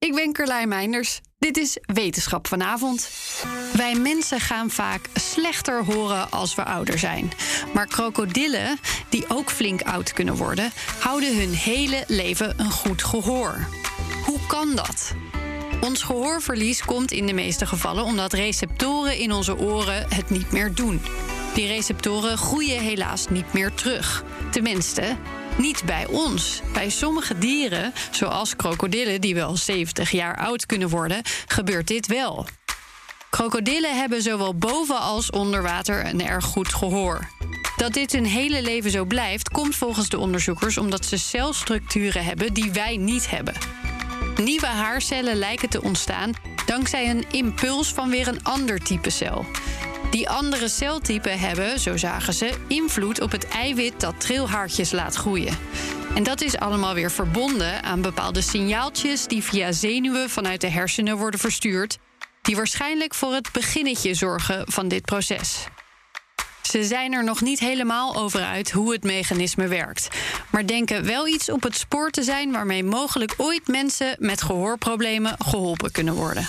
Ik ben Carlijn Meinders. Dit is Wetenschap vanavond. Wij mensen gaan vaak slechter horen als we ouder zijn. Maar krokodillen, die ook flink oud kunnen worden, houden hun hele leven een goed gehoor. Hoe kan dat? Ons gehoorverlies komt in de meeste gevallen omdat receptoren in onze oren het niet meer doen. Die receptoren groeien helaas niet meer terug. Tenminste, niet bij ons. Bij sommige dieren, zoals krokodillen die wel 70 jaar oud kunnen worden, gebeurt dit wel. Krokodillen hebben zowel boven als onder water een erg goed gehoor. Dat dit hun hele leven zo blijft, komt volgens de onderzoekers omdat ze celstructuren hebben die wij niet hebben. Nieuwe haarcellen lijken te ontstaan dankzij een impuls van weer een ander type cel. Die andere celtypen hebben, zo zagen ze, invloed op het eiwit dat trilhaartjes laat groeien. En dat is allemaal weer verbonden aan bepaalde signaaltjes die via zenuwen vanuit de hersenen worden verstuurd, die waarschijnlijk voor het beginnetje zorgen van dit proces. Ze zijn er nog niet helemaal over uit hoe het mechanisme werkt, maar denken wel iets op het spoor te zijn waarmee mogelijk ooit mensen met gehoorproblemen geholpen kunnen worden.